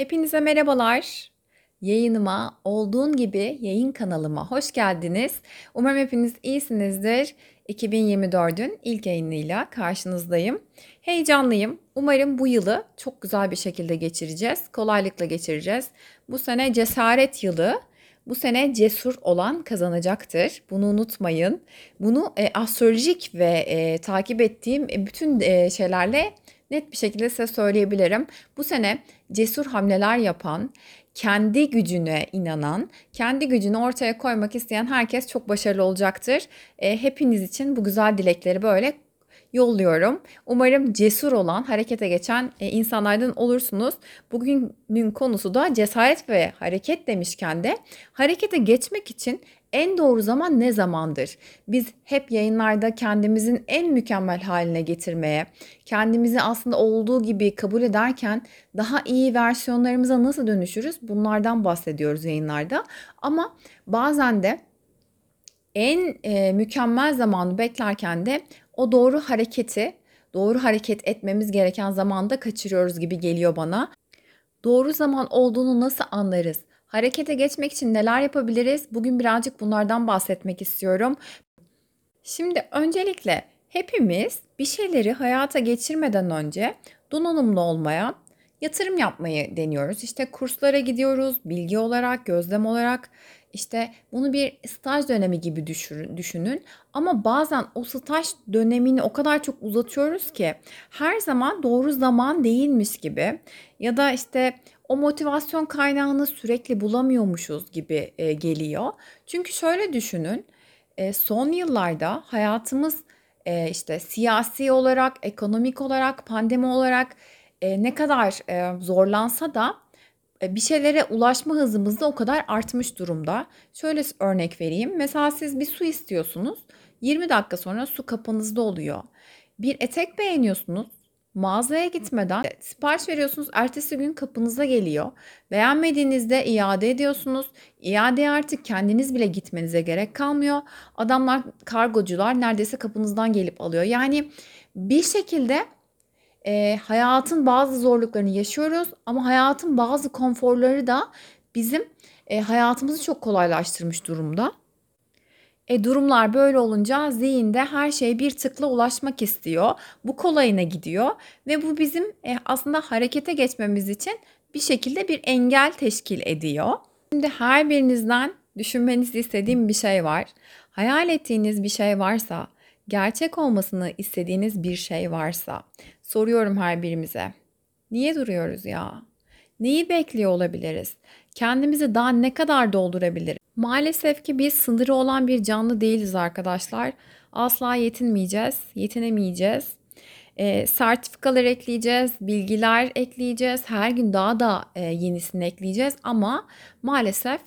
Hepinize merhabalar. Yayınıma, olduğun gibi yayın kanalıma hoş geldiniz. Umarım hepiniz iyisinizdir. 2024'ün ilk yayınıyla karşınızdayım. Heyecanlıyım. Umarım bu yılı çok güzel bir şekilde geçireceğiz. Kolaylıkla geçireceğiz. Bu sene cesaret yılı. Bu sene cesur olan kazanacaktır. Bunu unutmayın. Bunu e, astrolojik ve e, takip ettiğim e, bütün e, şeylerle net bir şekilde size söyleyebilirim. Bu sene cesur hamleler yapan, kendi gücüne inanan, kendi gücünü ortaya koymak isteyen herkes çok başarılı olacaktır. E, hepiniz için bu güzel dilekleri böyle yolluyorum. Umarım cesur olan, harekete geçen e, insanlardan olursunuz. Bugünün konusu da cesaret ve hareket demişken de harekete geçmek için en doğru zaman ne zamandır? Biz hep yayınlarda kendimizin en mükemmel haline getirmeye, kendimizi aslında olduğu gibi kabul ederken daha iyi versiyonlarımıza nasıl dönüşürüz? Bunlardan bahsediyoruz yayınlarda. Ama bazen de en e, mükemmel zamanı beklerken de o doğru hareketi, doğru hareket etmemiz gereken zamanda kaçırıyoruz gibi geliyor bana. Doğru zaman olduğunu nasıl anlarız? Harekete geçmek için neler yapabiliriz? Bugün birazcık bunlardan bahsetmek istiyorum. Şimdi öncelikle hepimiz bir şeyleri hayata geçirmeden önce donanımlı olmaya, yatırım yapmayı deniyoruz. İşte kurslara gidiyoruz, bilgi olarak, gözlem olarak. İşte bunu bir staj dönemi gibi düşünün. Ama bazen o staj dönemini o kadar çok uzatıyoruz ki her zaman doğru zaman değilmiş gibi ya da işte o motivasyon kaynağını sürekli bulamıyormuşuz gibi e, geliyor. Çünkü şöyle düşünün, e, son yıllarda hayatımız e, işte siyasi olarak, ekonomik olarak, pandemi olarak e, ne kadar e, zorlansa da e, bir şeylere ulaşma hızımız da o kadar artmış durumda. Şöyle örnek vereyim. Mesela siz bir su istiyorsunuz. 20 dakika sonra su kapınızda oluyor. Bir etek beğeniyorsunuz. Mağazaya gitmeden sipariş veriyorsunuz. Ertesi gün kapınıza geliyor. Beğenmediğinizde iade ediyorsunuz. İadeye artık kendiniz bile gitmenize gerek kalmıyor. Adamlar, kargocular neredeyse kapınızdan gelip alıyor. Yani bir şekilde e, hayatın bazı zorluklarını yaşıyoruz ama hayatın bazı konforları da bizim e, hayatımızı çok kolaylaştırmış durumda. E durumlar böyle olunca zihinde her şey bir tıkla ulaşmak istiyor. Bu kolayına gidiyor ve bu bizim e, aslında harekete geçmemiz için bir şekilde bir engel teşkil ediyor. Şimdi her birinizden düşünmenizi istediğim bir şey var. Hayal ettiğiniz bir şey varsa, gerçek olmasını istediğiniz bir şey varsa soruyorum her birimize. Niye duruyoruz ya? Neyi bekliyor olabiliriz? Kendimizi daha ne kadar doldurabiliriz? Maalesef ki biz sınırı olan bir canlı değiliz arkadaşlar. Asla yetinmeyeceğiz, yetinemeyeceğiz. E, sertifikalar ekleyeceğiz, bilgiler ekleyeceğiz. Her gün daha da e, yenisini ekleyeceğiz ama maalesef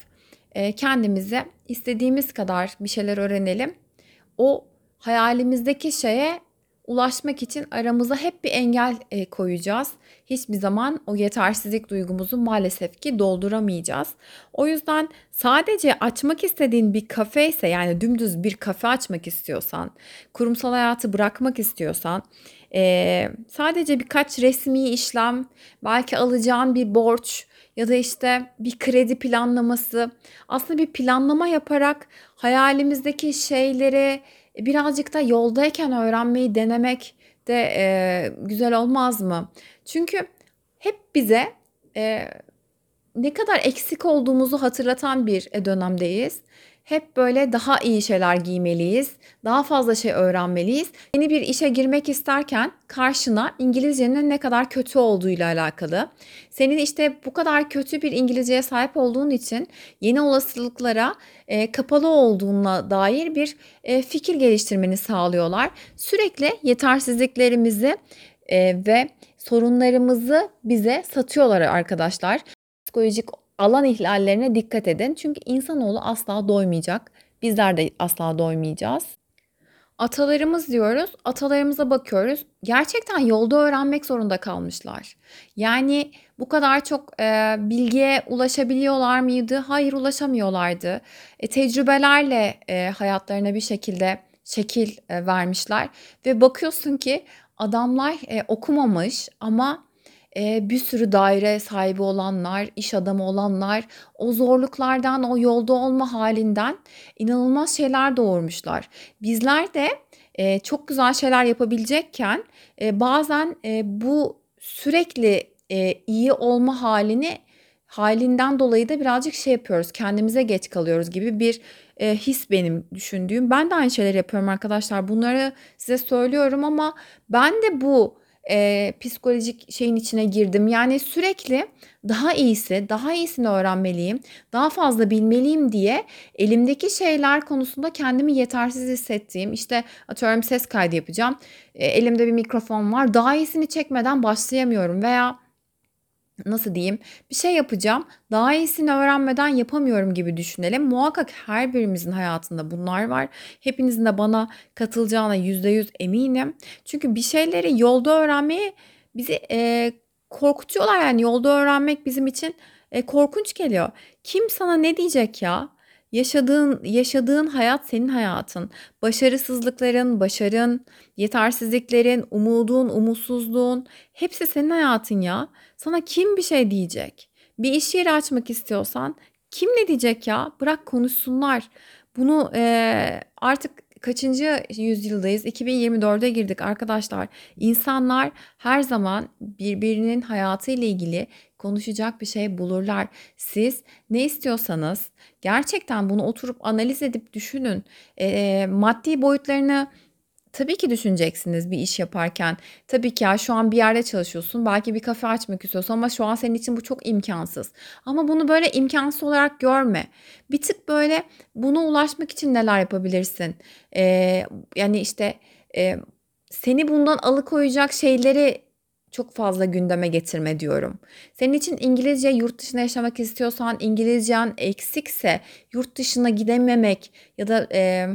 e, kendimize istediğimiz kadar bir şeyler öğrenelim. O hayalimizdeki şeye ulaşmak için aramıza hep bir engel e, koyacağız. Hiçbir zaman o yetersizlik duygumuzu maalesef ki dolduramayacağız. O yüzden sadece açmak istediğin bir kafe ise yani dümdüz bir kafe açmak istiyorsan, kurumsal hayatı bırakmak istiyorsan, e, sadece birkaç resmi işlem, belki alacağın bir borç ya da işte bir kredi planlaması, aslında bir planlama yaparak hayalimizdeki şeyleri birazcık da yoldayken öğrenmeyi denemek de e, güzel olmaz mı? Çünkü hep bize e, ne kadar eksik olduğumuzu hatırlatan bir dönemdeyiz hep böyle daha iyi şeyler giymeliyiz, daha fazla şey öğrenmeliyiz. Yeni bir işe girmek isterken karşına İngilizcenin ne kadar kötü olduğuyla alakalı. Senin işte bu kadar kötü bir İngilizceye sahip olduğun için yeni olasılıklara e, kapalı olduğuna dair bir e, fikir geliştirmeni sağlıyorlar. Sürekli yetersizliklerimizi e, ve sorunlarımızı bize satıyorlar arkadaşlar. Psikolojik alan ihlallerine dikkat edin. Çünkü insanoğlu asla doymayacak. Bizler de asla doymayacağız. Atalarımız diyoruz, atalarımıza bakıyoruz. Gerçekten yolda öğrenmek zorunda kalmışlar. Yani bu kadar çok e, bilgiye ulaşabiliyorlar mıydı? Hayır ulaşamıyorlardı. E, tecrübelerle e, hayatlarına bir şekilde şekil e, vermişler. Ve bakıyorsun ki adamlar e, okumamış ama eee, bir sürü daire sahibi olanlar, iş adamı olanlar o zorluklardan, o yolda olma halinden inanılmaz şeyler doğurmuşlar. Bizler de eee, çok güzel şeyler yapabilecekken eee, bazen eee, bu sürekli eee, iyi olma halini halinden dolayı da birazcık şey yapıyoruz, kendimize geç kalıyoruz gibi bir eee, his benim düşündüğüm. Ben de aynı şeyleri yapıyorum arkadaşlar. Bunları size söylüyorum ama ben de bu eee, psikolojik şeyin içine girdim. Yani sürekli daha iyisi, daha iyisini öğrenmeliyim, daha fazla bilmeliyim diye elimdeki şeyler konusunda kendimi yetersiz hissettiğim, işte atıyorum ses kaydı yapacağım, e, elimde bir mikrofon var, daha iyisini çekmeden başlayamıyorum veya nasıl diyeyim, bir şey yapacağım, daha iyisini öğrenmeden yapamıyorum gibi düşünelim. Muhakkak her birimizin hayatında bunlar var. Hepinizin de bana katılacağına %100 eminim. Çünkü bir şeyleri yolda öğrenmeyi bizi eee, korkutuyorlar yani yolda öğrenmek bizim için e, korkunç geliyor. Kim sana ne diyecek ya? Yaşadığın yaşadığın hayat senin hayatın. Başarısızlıkların, başarın, yetersizliklerin, umudun, umutsuzluğun hepsi senin hayatın ya. Sana kim bir şey diyecek? Bir iş yeri açmak istiyorsan kim ne diyecek ya? Bırak konuşsunlar. Bunu eee, artık kaçıncı yüzyıldayız? 2024'e girdik arkadaşlar. İnsanlar her zaman birbirinin hayatı ile ilgili konuşacak bir şey bulurlar. Siz ne istiyorsanız gerçekten bunu oturup analiz edip düşünün. Eee, maddi boyutlarını Tabii ki düşüneceksiniz bir iş yaparken. Tabii ki ya şu an bir yerde çalışıyorsun. Belki bir kafe açmak istiyorsun ama şu an senin için bu çok imkansız. Ama bunu böyle imkansız olarak görme. Bir tık böyle buna ulaşmak için neler yapabilirsin? Ee, yani işte e, seni bundan alıkoyacak şeyleri çok fazla gündeme getirme diyorum. Senin için İngilizce yurt dışında yaşamak istiyorsan, İngilizcen eksikse yurt dışına gidememek ya da e,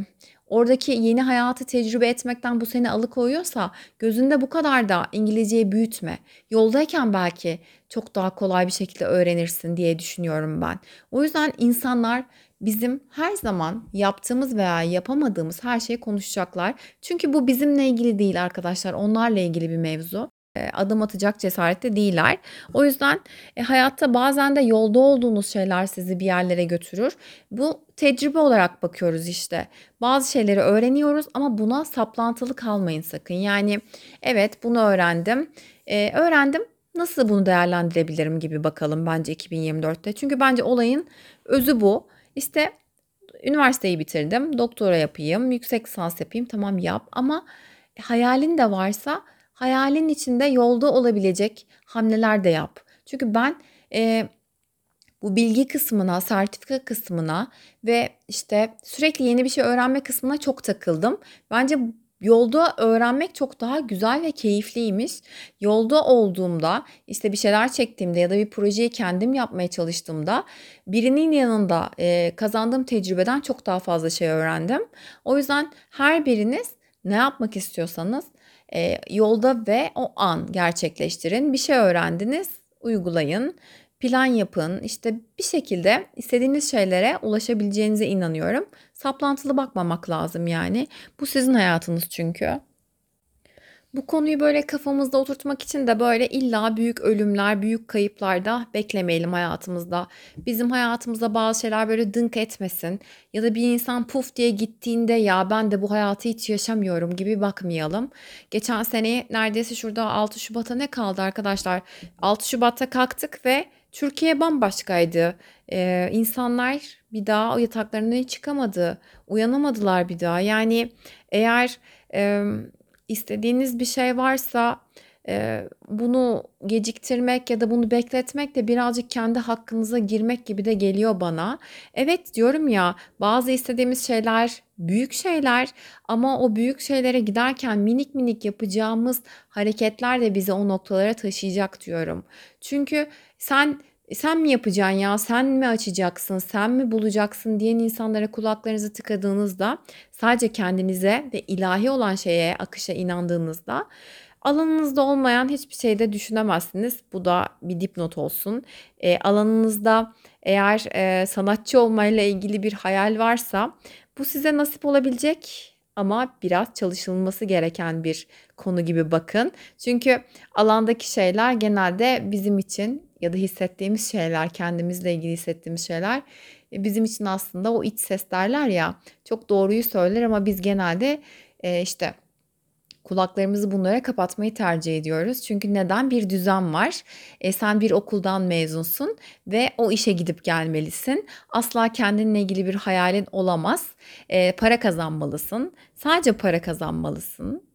oradaki yeni hayatı tecrübe etmekten bu seni alıkoyuyorsa gözünde bu kadar da İngilizceyi büyütme. Yoldayken belki çok daha kolay bir şekilde öğrenirsin diye düşünüyorum ben. O yüzden insanlar bizim her zaman yaptığımız veya yapamadığımız her şeyi konuşacaklar. Çünkü bu bizimle ilgili değil arkadaşlar, onlarla ilgili bir mevzu adım atacak cesarette değiller. O yüzden e, hayatta bazen de yolda olduğunuz şeyler sizi bir yerlere götürür. Bu tecrübe olarak bakıyoruz işte. Bazı şeyleri öğreniyoruz ama buna saplantılı kalmayın sakın. Yani evet bunu öğrendim. Ee, öğrendim nasıl bunu değerlendirebilirim gibi bakalım bence 2024'te. Çünkü bence olayın özü bu. İşte üniversiteyi bitirdim, doktora yapayım, yüksek lisans yapayım tamam yap ama hayalin de varsa hayalin içinde yolda olabilecek hamleler de yap. Çünkü ben e, bu bilgi kısmına, sertifika kısmına ve işte sürekli yeni bir şey öğrenme kısmına çok takıldım. Bence yolda öğrenmek çok daha güzel ve keyifliymiş. Yolda olduğumda, işte bir şeyler çektiğimde ya da bir projeyi kendim yapmaya çalıştığımda birinin yanında e, kazandığım tecrübeden çok daha fazla şey öğrendim. O yüzden her biriniz ne yapmak istiyorsanız e, yolda ve o an gerçekleştirin. Bir şey öğrendiniz, uygulayın, plan yapın. İşte bir şekilde istediğiniz şeylere ulaşabileceğinize inanıyorum. Saplantılı bakmamak lazım yani. Bu sizin hayatınız çünkü. Bu konuyu böyle kafamızda oturtmak için de böyle illa büyük ölümler, büyük kayıplar da beklemeyelim hayatımızda. Bizim hayatımızda bazı şeyler böyle dınk etmesin ya da bir insan puf diye gittiğinde ya ben de bu hayatı hiç yaşamıyorum gibi bakmayalım. Geçen sene neredeyse şurada 6 Şubat'a ne kaldı arkadaşlar? 6 Şubat'ta kalktık ve Türkiye bambaşkaydı. Ee, insanlar bir daha yataklarından çıkamadı. Uyanamadılar bir daha. Yani eğer e, istediğiniz bir şey varsa e, bunu geciktirmek ya da bunu bekletmek de birazcık kendi hakkınıza girmek gibi de geliyor bana. Evet diyorum ya bazı istediğimiz şeyler büyük şeyler ama o büyük şeylere giderken minik minik yapacağımız hareketler de bizi o noktalara taşıyacak diyorum. Çünkü sen sen mi yapacaksın ya, sen mi açacaksın, sen mi bulacaksın diyen insanlara kulaklarınızı tıkadığınızda sadece kendinize ve ilahi olan şeye, akışa inandığınızda alanınızda olmayan hiçbir şeyde düşünemezsiniz. Bu da bir dipnot olsun. E, alanınızda eğer e, sanatçı olmayla ilgili bir hayal varsa bu size nasip olabilecek ama biraz çalışılması gereken bir konu gibi bakın. Çünkü alandaki şeyler genelde bizim için ya da hissettiğimiz şeyler, kendimizle ilgili hissettiğimiz şeyler e, bizim için aslında o iç ses derler ya çok doğruyu söyler ama biz genelde e, işte kulaklarımızı bunlara kapatmayı tercih ediyoruz. Çünkü neden? Bir düzen var. E, sen bir okuldan mezunsun ve o işe gidip gelmelisin. Asla kendinle ilgili bir hayalin olamaz. E, para kazanmalısın. Sadece para kazanmalısın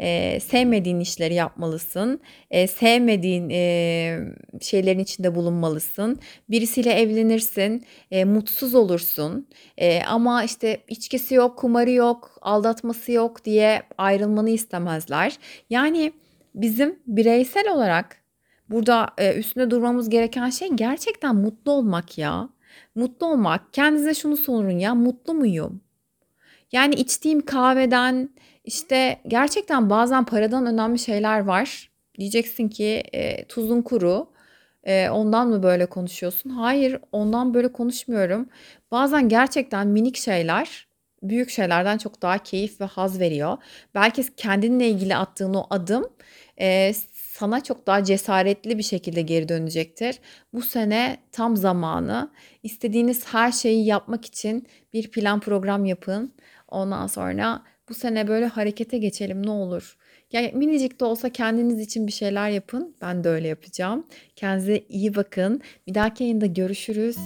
e, sevmediğin işleri yapmalısın. E, sevmediğin e, şeylerin içinde bulunmalısın. Birisiyle evlenirsin, e, mutsuz olursun. E, ama işte içkisi yok, kumarı yok, aldatması yok diye ayrılmanı istemezler. Yani bizim bireysel olarak burada e, üstünde durmamız gereken şey gerçekten mutlu olmak ya. Mutlu olmak. Kendinize şunu sorun ya, mutlu muyum? Yani içtiğim kahveden, işte gerçekten bazen paradan önemli şeyler var. Diyeceksin ki e, tuzun kuru. E, ondan mı böyle konuşuyorsun? Hayır, ondan böyle konuşmuyorum. Bazen gerçekten minik şeyler büyük şeylerden çok daha keyif ve haz veriyor. Belki kendinle ilgili attığın o adım e, sana çok daha cesaretli bir şekilde geri dönecektir. Bu sene tam zamanı. İstediğiniz her şeyi yapmak için bir plan program yapın. Ondan sonra bu sene böyle harekete geçelim ne olur. Yani minicik de olsa kendiniz için bir şeyler yapın. Ben de öyle yapacağım. Kendinize iyi bakın. Bir dahaki yayında görüşürüz.